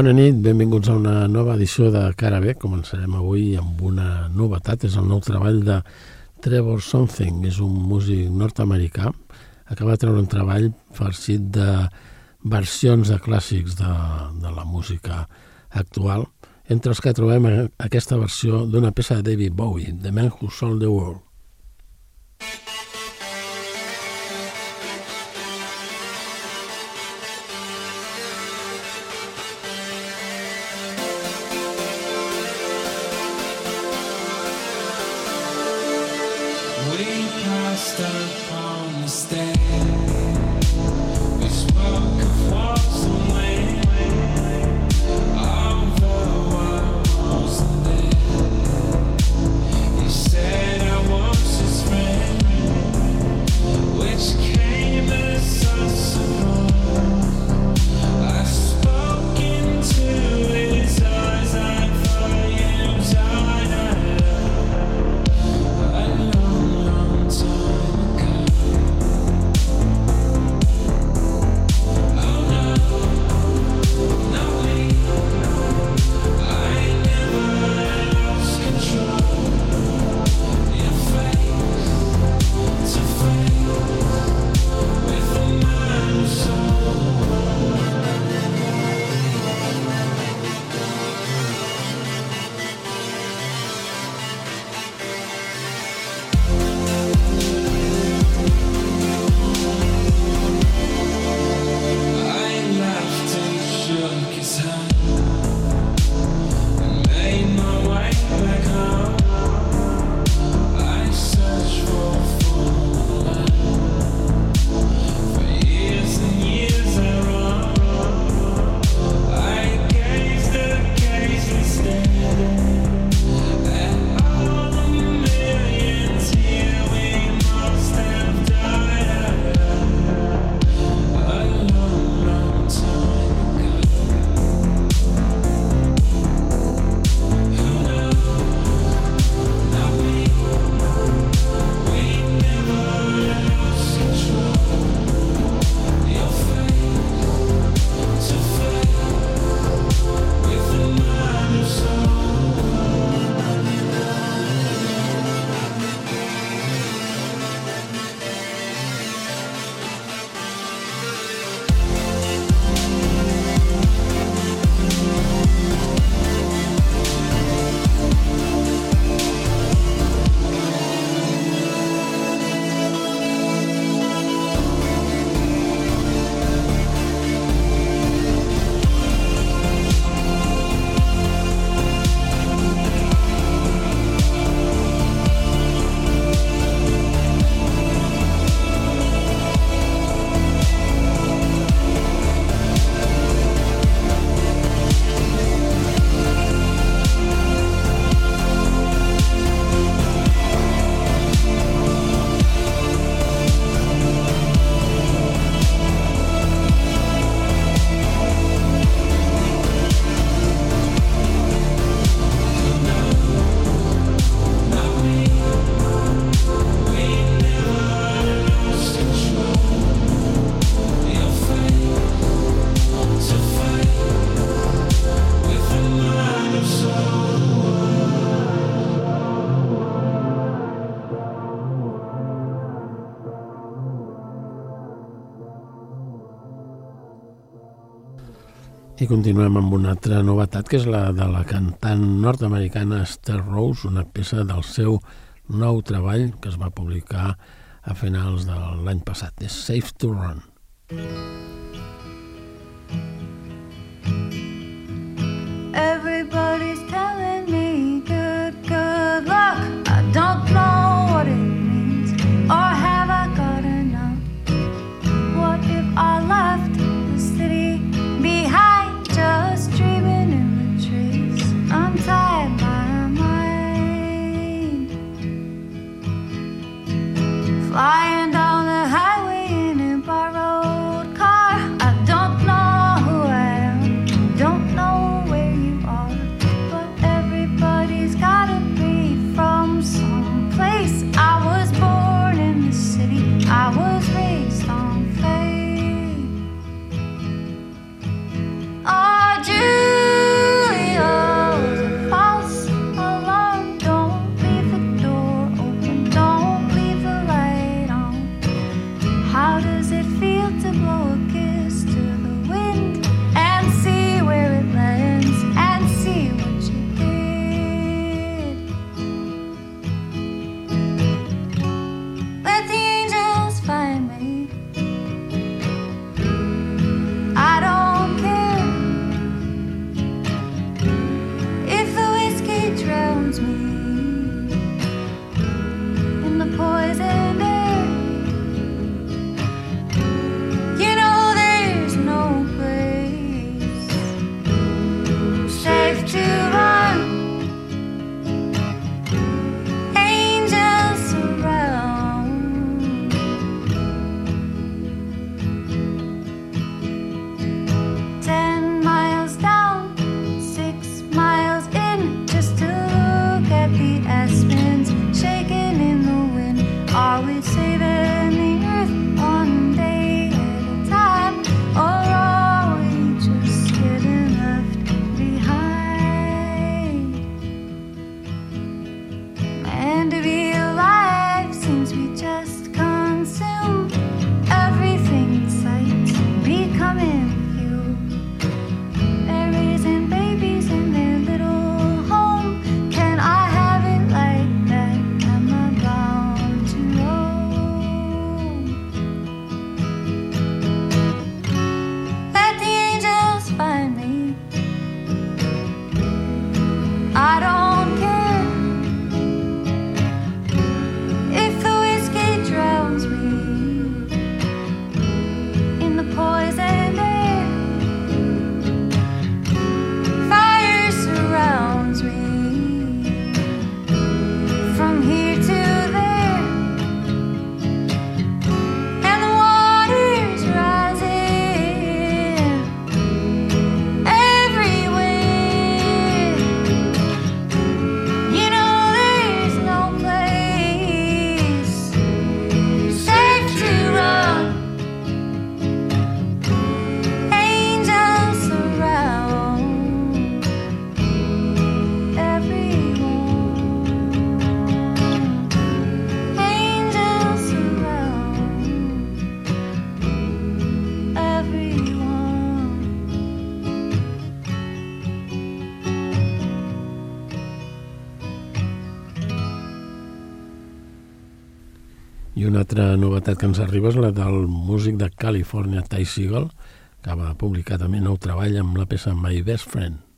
Bona nit, benvinguts a una nova edició de Cara B. Començarem avui amb una novetat, és el nou treball de Trevor Something, és un músic nord-americà, acaba de treure un treball farcit de versions de clàssics de, de la música actual, entre els que trobem aquesta versió d'una peça de David Bowie, The Man Who Sold the World. cast on the stage. Continuem amb una altra novetat, que és la de la cantant nord-americana Esther Rose, una peça del seu nou treball que es va publicar a finals de l'any passat. És Safe to Run. Everybody's I novetat que ens arriba és la del músic de Califòrnia, Ty Seagal, que va publicar també nou treball amb la peça My Best Friend.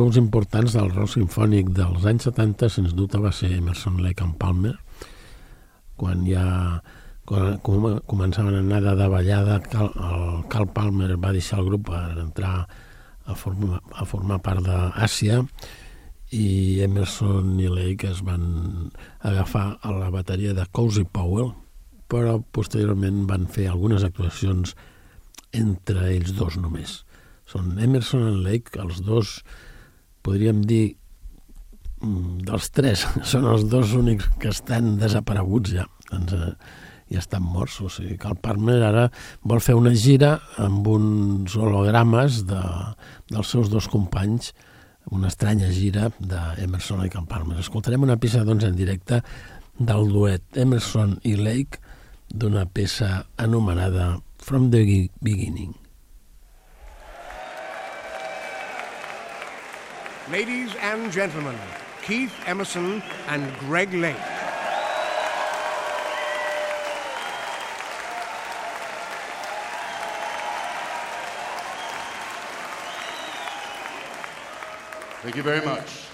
Grups importants del rock sinfònic dels anys 70, sens dubte, va ser Emerson, Lake and Palmer, quan ja quan com, començaven a anar de davallada, Cal, el Cal Palmer va deixar el grup per entrar a formar, a formar part d'Àsia i Emerson i Lake es van agafar a la bateria de Cozy Powell, però posteriorment van fer algunes actuacions entre ells dos només. Són Emerson i Lake, els dos, podríem dir, mm, dels tres, són els dos únics que estan desapareguts ja. Doncs, eh, ja estan morts, o sigui que el Palmer ara vol fer una gira amb uns hologrames de, dels seus dos companys, una estranya gira d'Emerson i Camp Palmer. Escoltarem una peça doncs, en directe del duet Emerson i Lake d'una peça anomenada From the Beginning. Ladies and gentlemen, Keith Emerson and Greg Lake. Thank you very much.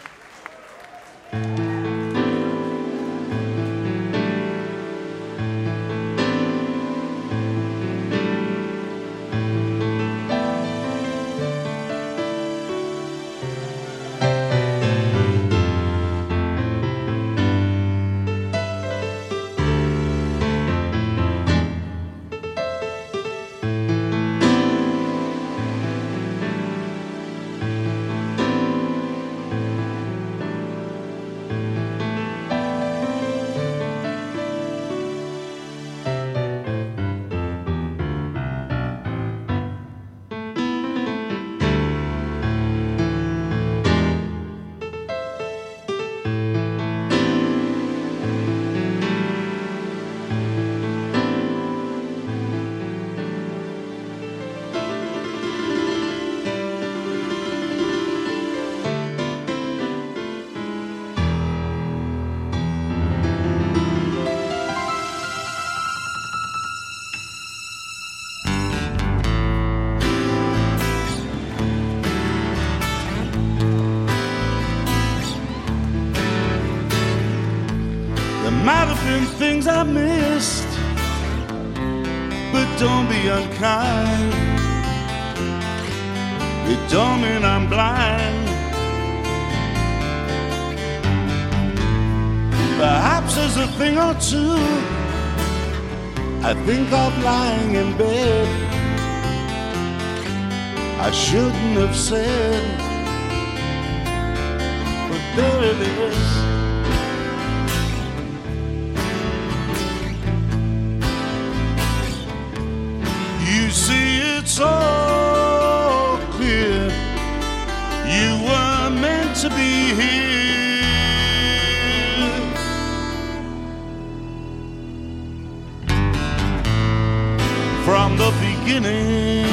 Things I missed, but don't be unkind. It don't mean I'm blind. Perhaps there's a thing or two I think of lying in bed. I shouldn't have said, but there it is. See, it's all clear. You were meant to be here. From the beginning.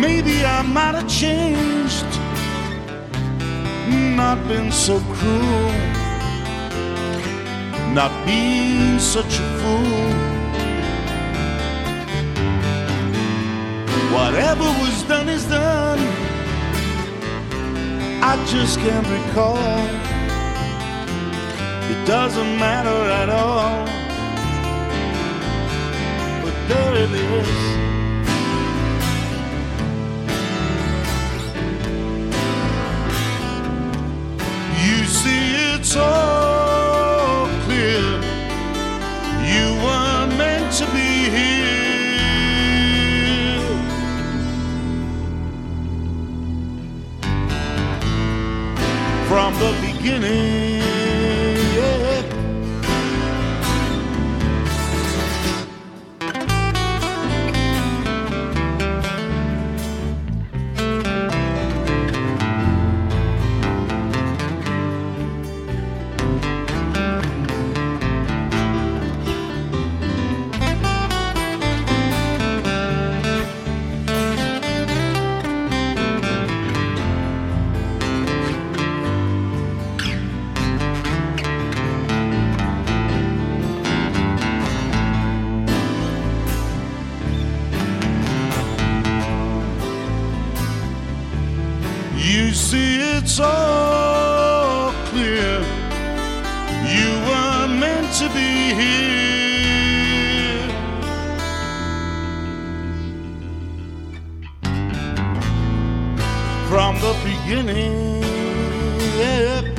Maybe I might have changed, not been so cruel not being such a fool. Whatever was done is done. I just can't recall. It doesn't matter at all. But there it is. You see, it's all beginning, you see it's all clear. You were meant to be here. From the beginning. Yeah.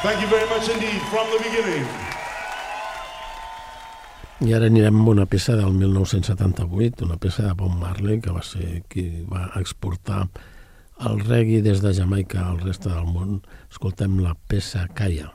Thank you very much indeed, from the beginning. I ara anirem amb una peça del 1978, una peça de Bob Marley, que va ser qui va exportar el reggae des de Jamaica al reste del món. Escoltem la peça Calla.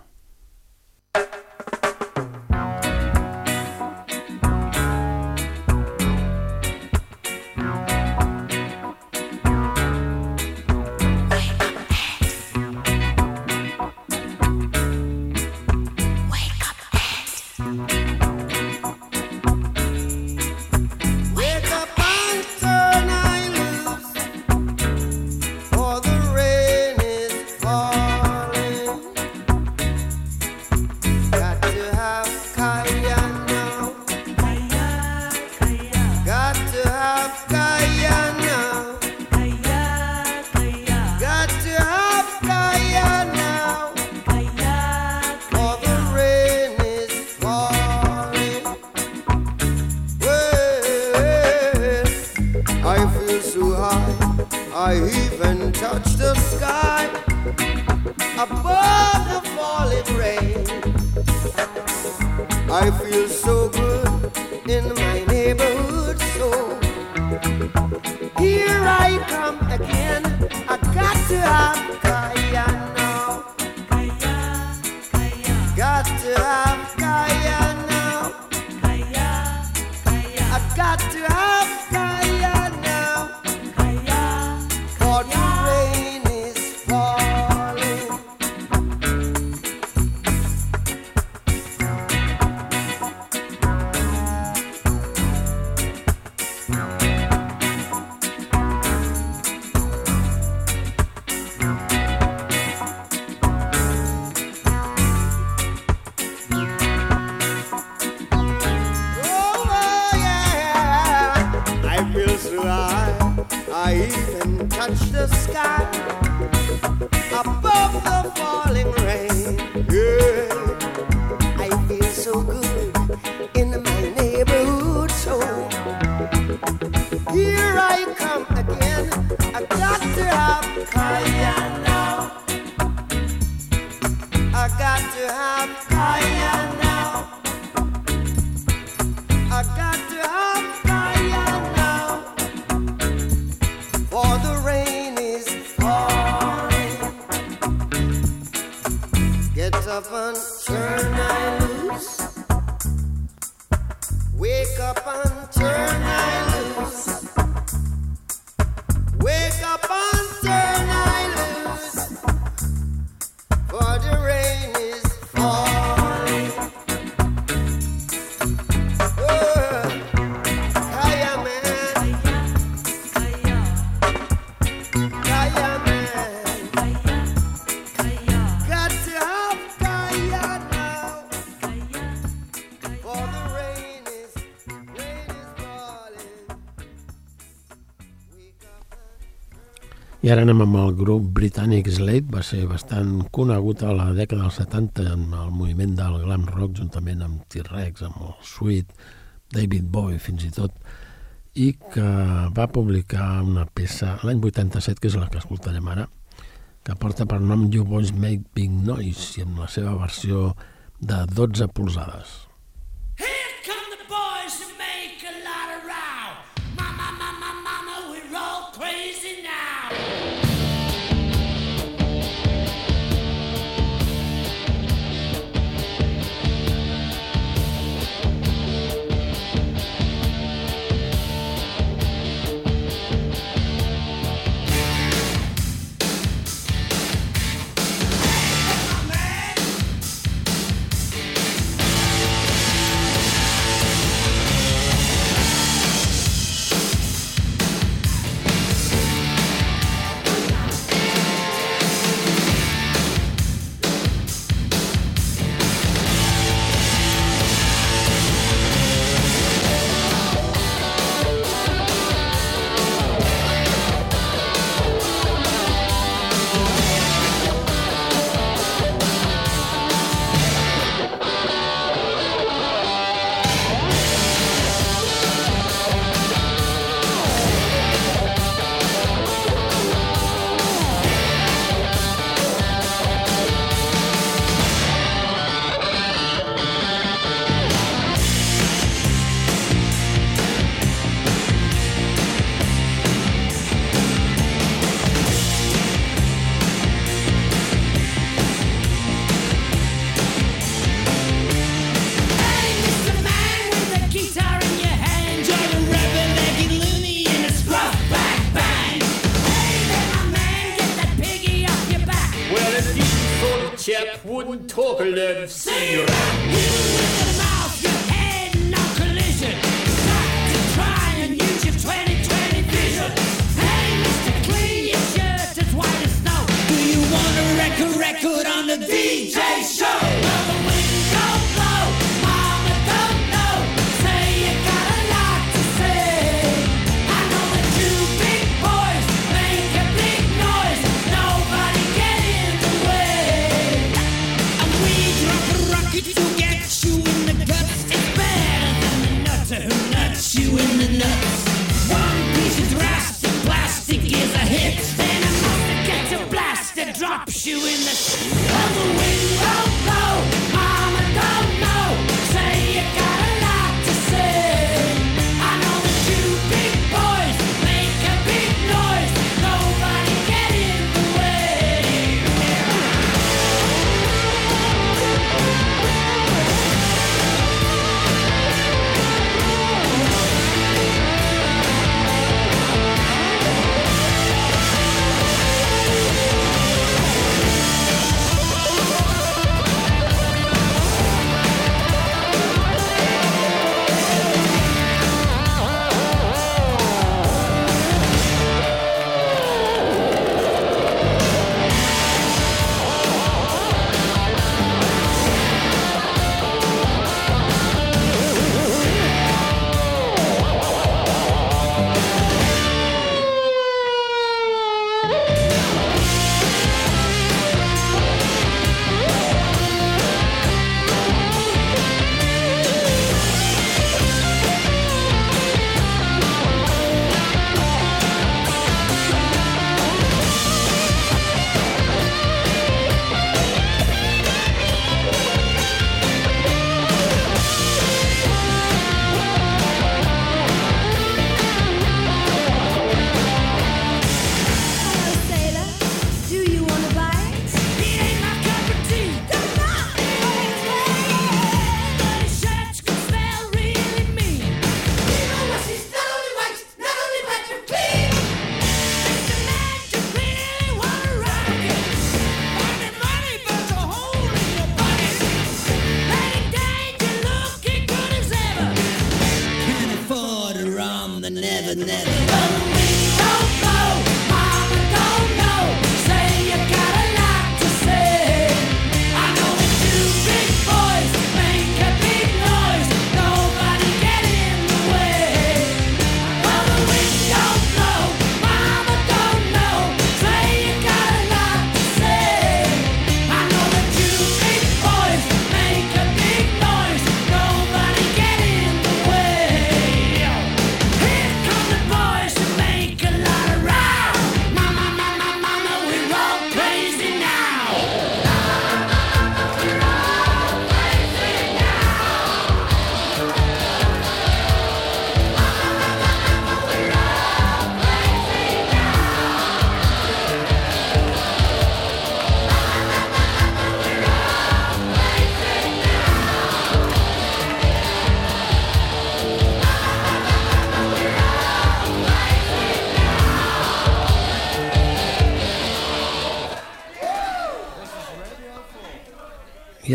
ara anem amb el grup britànic Slade, va ser bastant conegut a la dècada dels 70 en el moviment del glam rock juntament amb T-Rex, amb el Sweet, David Bowie fins i tot, i que va publicar una peça l'any 87, que és la que escoltarem ara, que porta per nom You Boys Make Big Noise i amb la seva versió de 12 polzades.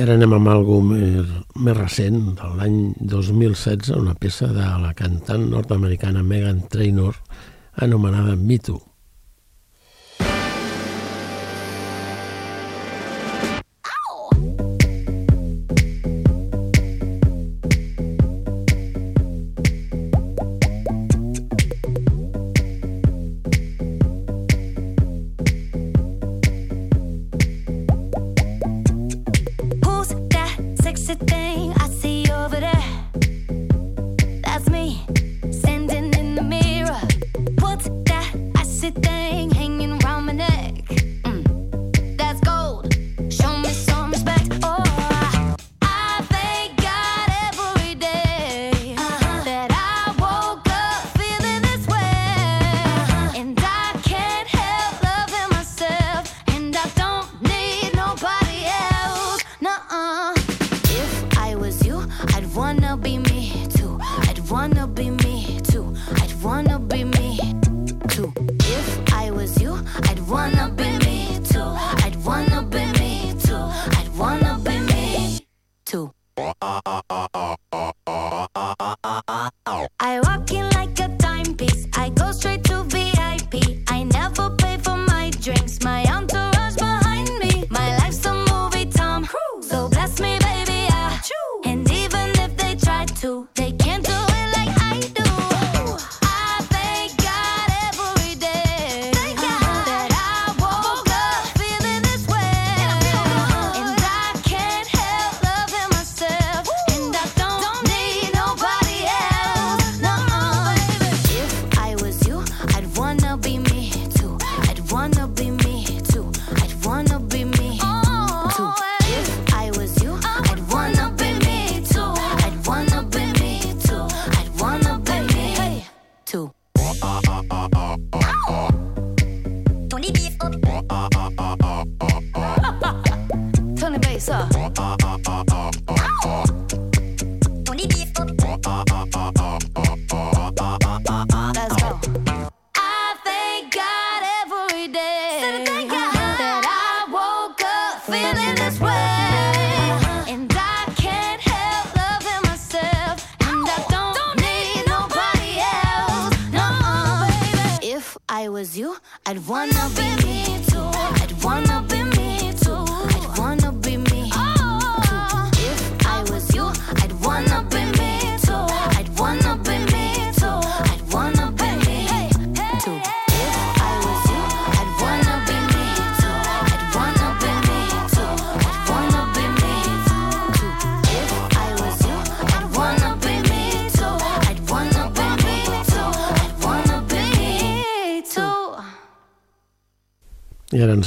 ara anem amb algú més, més recent, de l'any 2016, una peça de la cantant nord-americana Megan Trainor anomenada Me Too.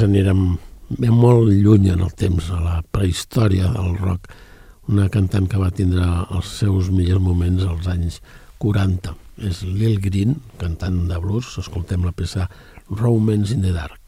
ens anirem bé molt lluny en el temps, a la prehistòria del rock, una cantant que va tindre els seus millors moments als anys 40. És Lil Green, cantant de blues. Escoltem la peça Romance in the Dark.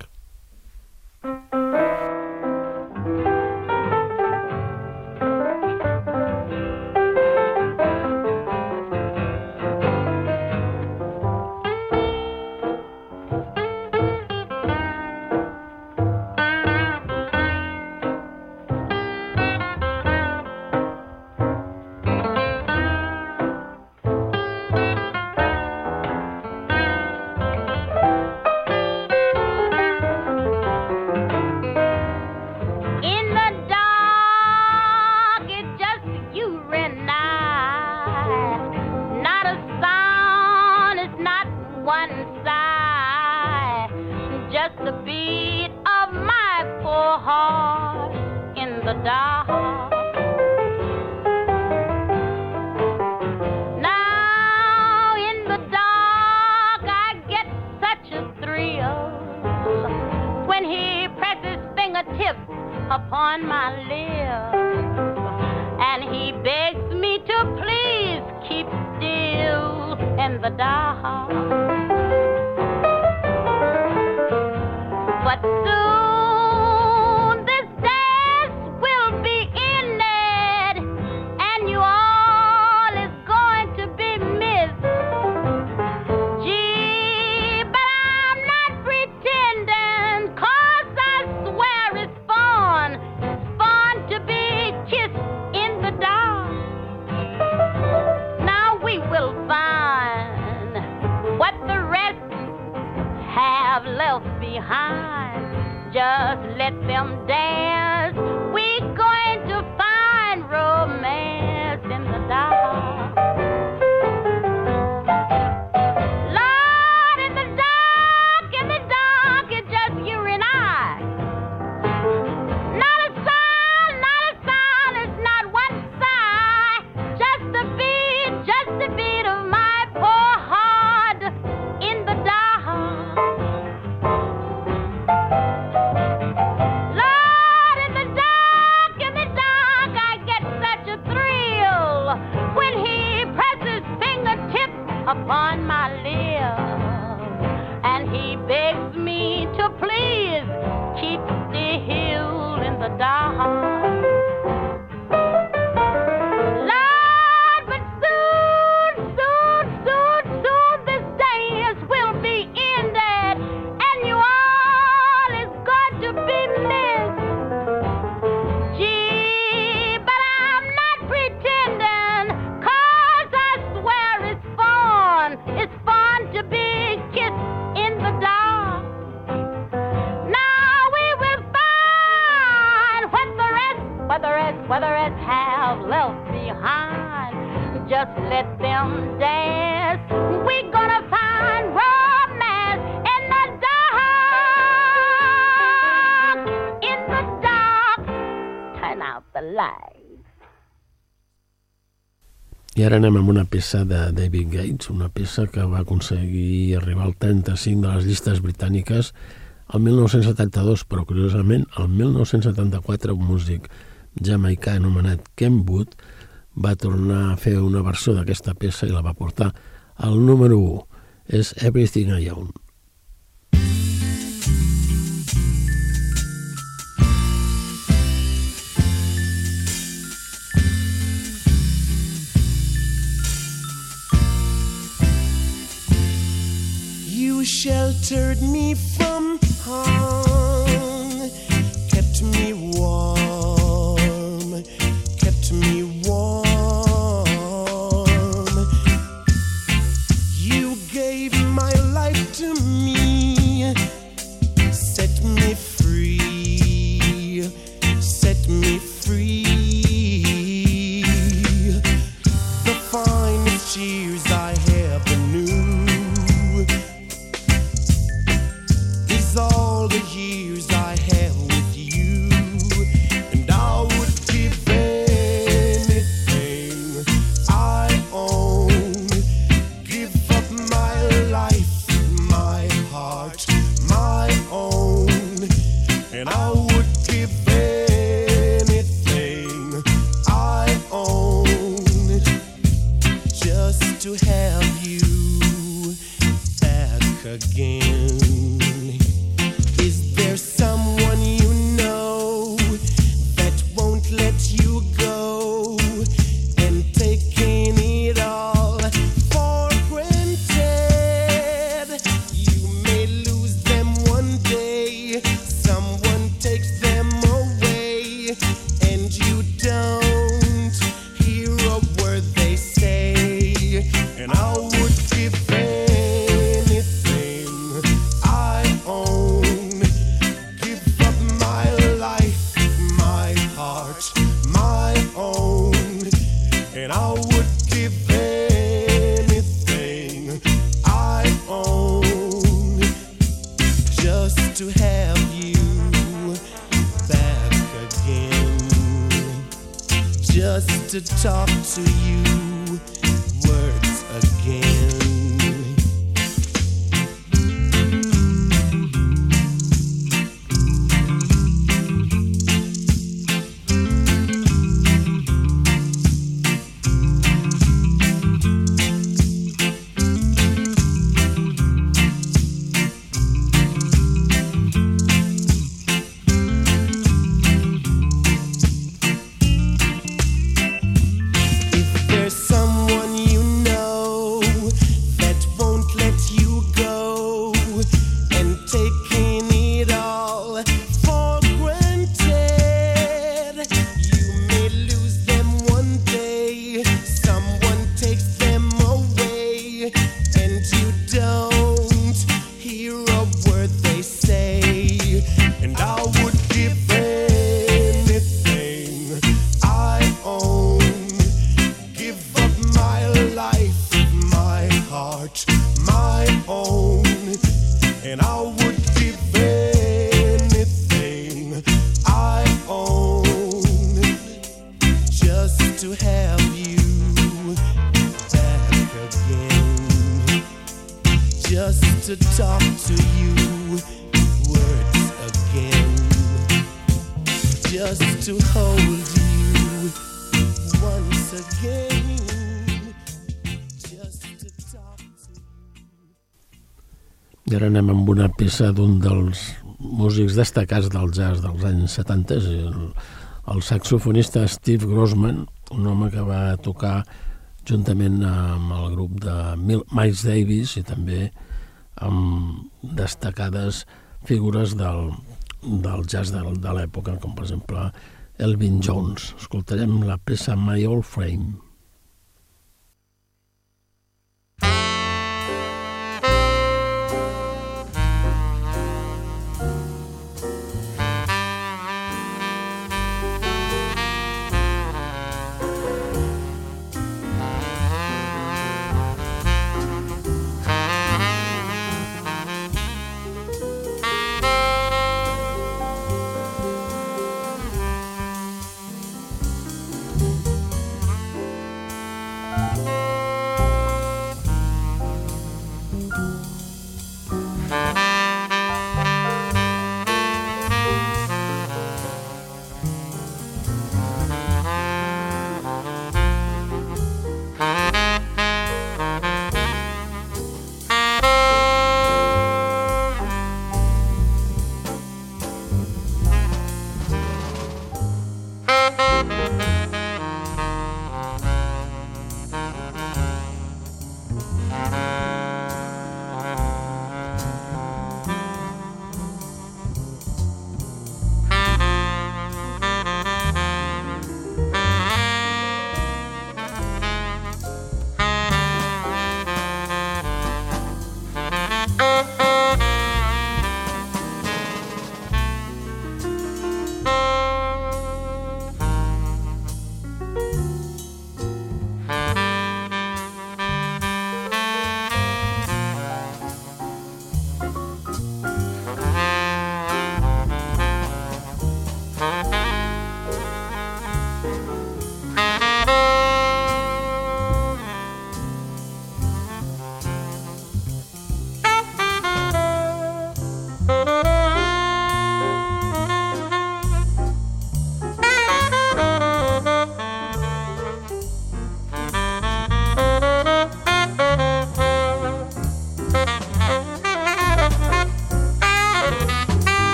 Ara anem amb una peça de David Gates, una peça que va aconseguir arribar al 35 de les llistes britàniques el 1972, però curiosament el 1974 un músic jamaicà anomenat Ken Wood va tornar a fer una versió d'aquesta peça i la va portar al número 1. És Everything I Own. sheltered me from harm, kept me warm, kept me warm. You gave my life to me. Peça d'un dels músics destacats del jazz dels anys 70, és el, el saxofonista Steve Grossman, un home que va tocar juntament amb el grup de Mil- Miles Davis i també amb destacades figures del, del jazz de, de l'època, com per exemple Elvin Jones. Escoltarem la peça My Old Frame. take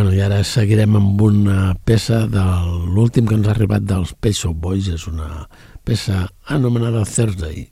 Bueno, i ara seguirem amb una peça de l'últim que ens ha arribat dels Pet Shop Boys, és una peça anomenada Thursday.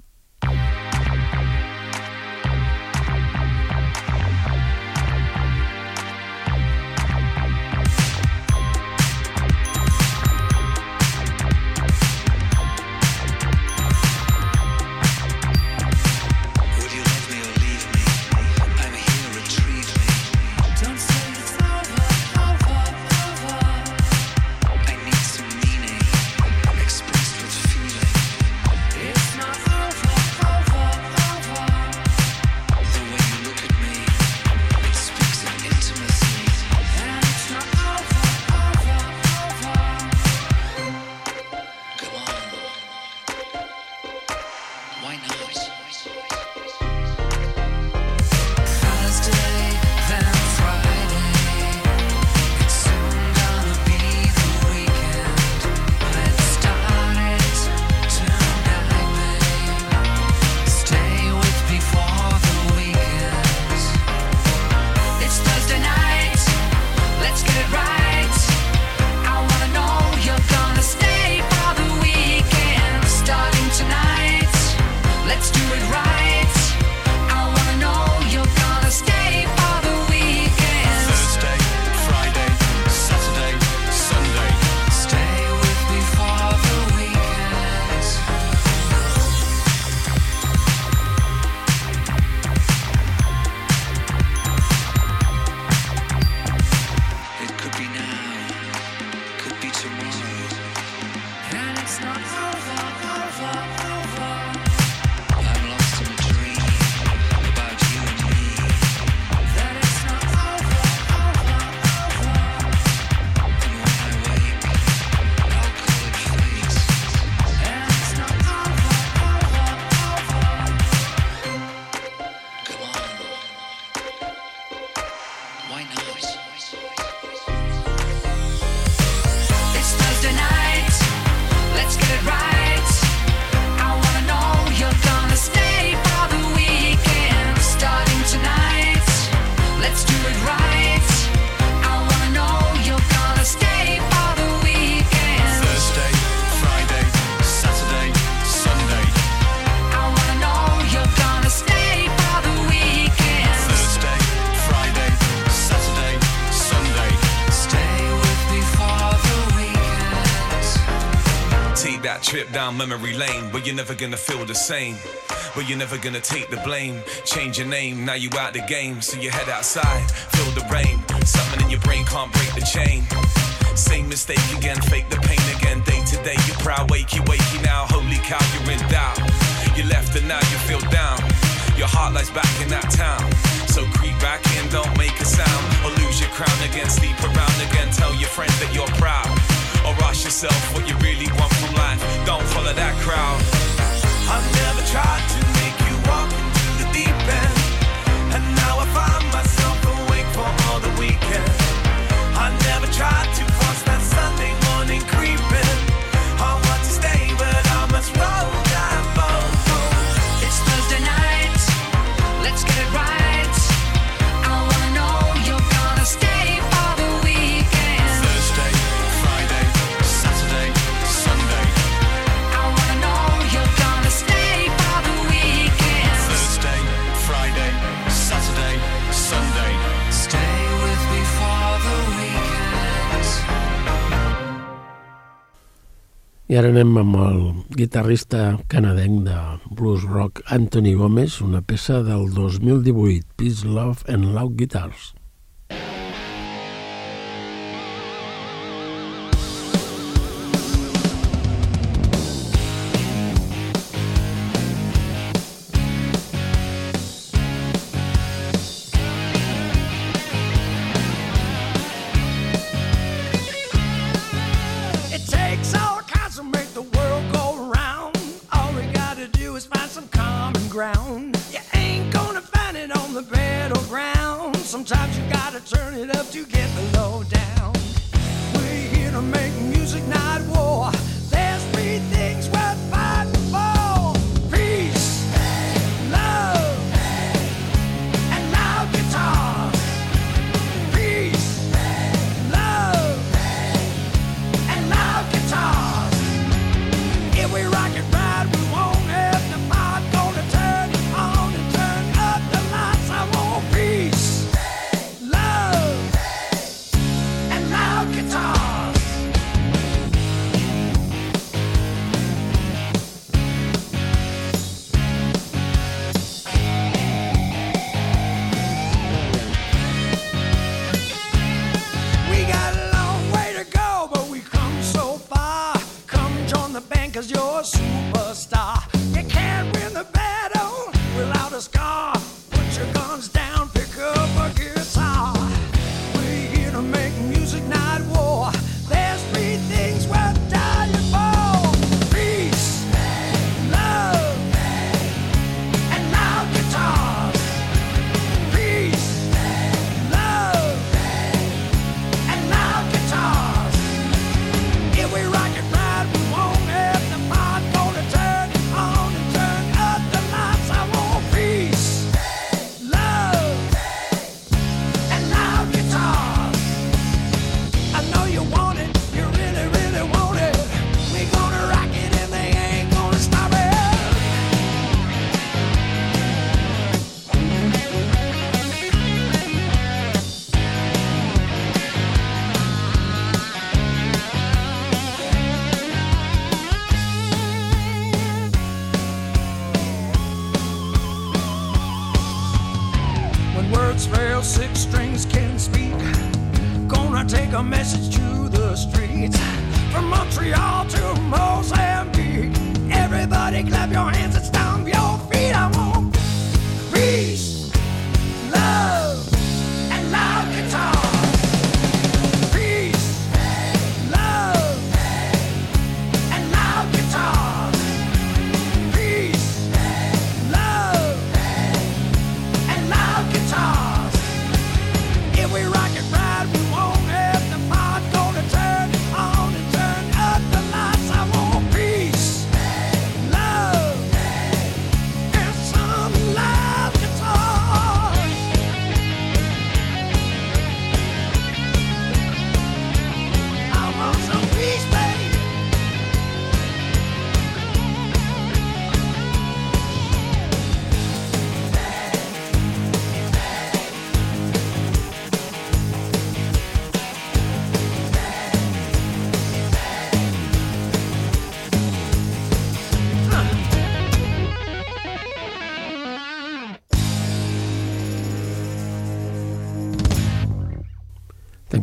memory lane, but you're never gonna feel the same. But you're never gonna take the blame. Change your name, now you out the game. So you head outside, feel the rain. Something in your brain can't break the chain. Same mistake again, fake the pain again. Day to day, you're proud, wakey, wakey now. Holy cow, you're in doubt. You left and now you feel down. Your heart lies back in that town. So creep back in, don't make a sound. Or lose your crown again, sleep around again. Tell your friends that you're proud. Or ask yourself what you really want from life. Don't follow that crowd. I've never tried to make you walk into the deep end. I ara anem amb el guitarrista canadenc de blues rock Anthony Gomez, una peça del 2018, Peace, Love and Loud Guitars.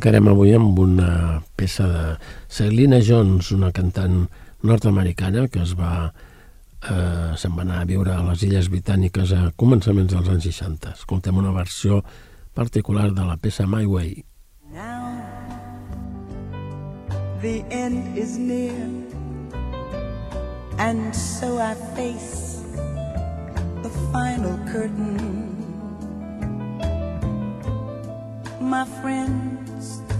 Tancarem avui amb una peça de Selina Jones, una cantant nord-americana que es va eh, se'n va anar a viure a les Illes Britàniques a començaments dels anys 60. Escoltem una versió particular de la peça My Way. Now the end is near, and so I face the final curtain. My friends,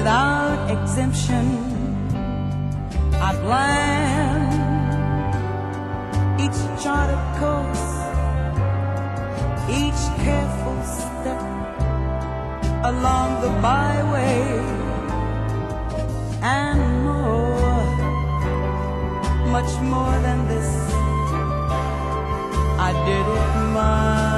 without exemption. I planned each charted course, each careful step along the byway and more, much more than this. I did it my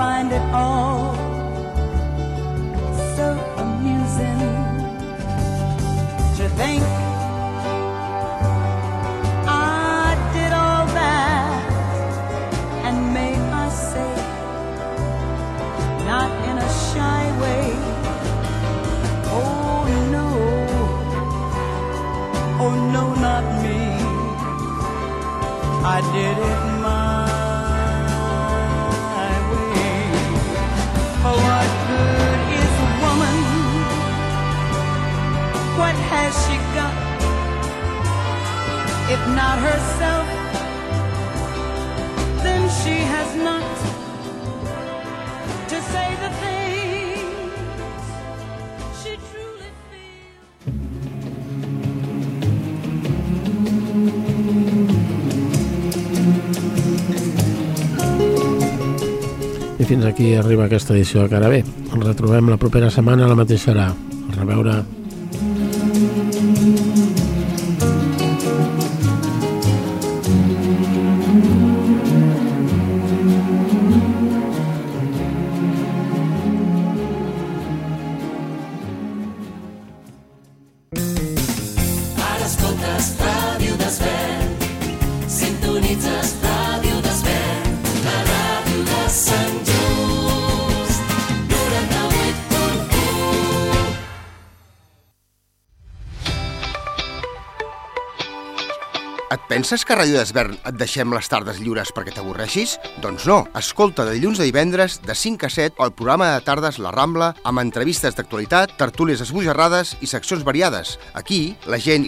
find it all so amusing to think I did all that and may I say, not in a shy way. Oh no, oh no, not me. I did it not herself, then she has not to say the things she truly feels. I fins aquí arriba aquesta edició de Carabé. Ens retrobem la propera setmana a la mateixa hora. A reveure. Penses que a Ràdio d'Esvern et deixem les tardes lliures perquè t'avorreixis? Doncs no. Escolta de dilluns a divendres, de 5 a 7, el programa de tardes La Rambla, amb entrevistes d'actualitat, tertúlies esbojarrades i seccions variades. Aquí, la gent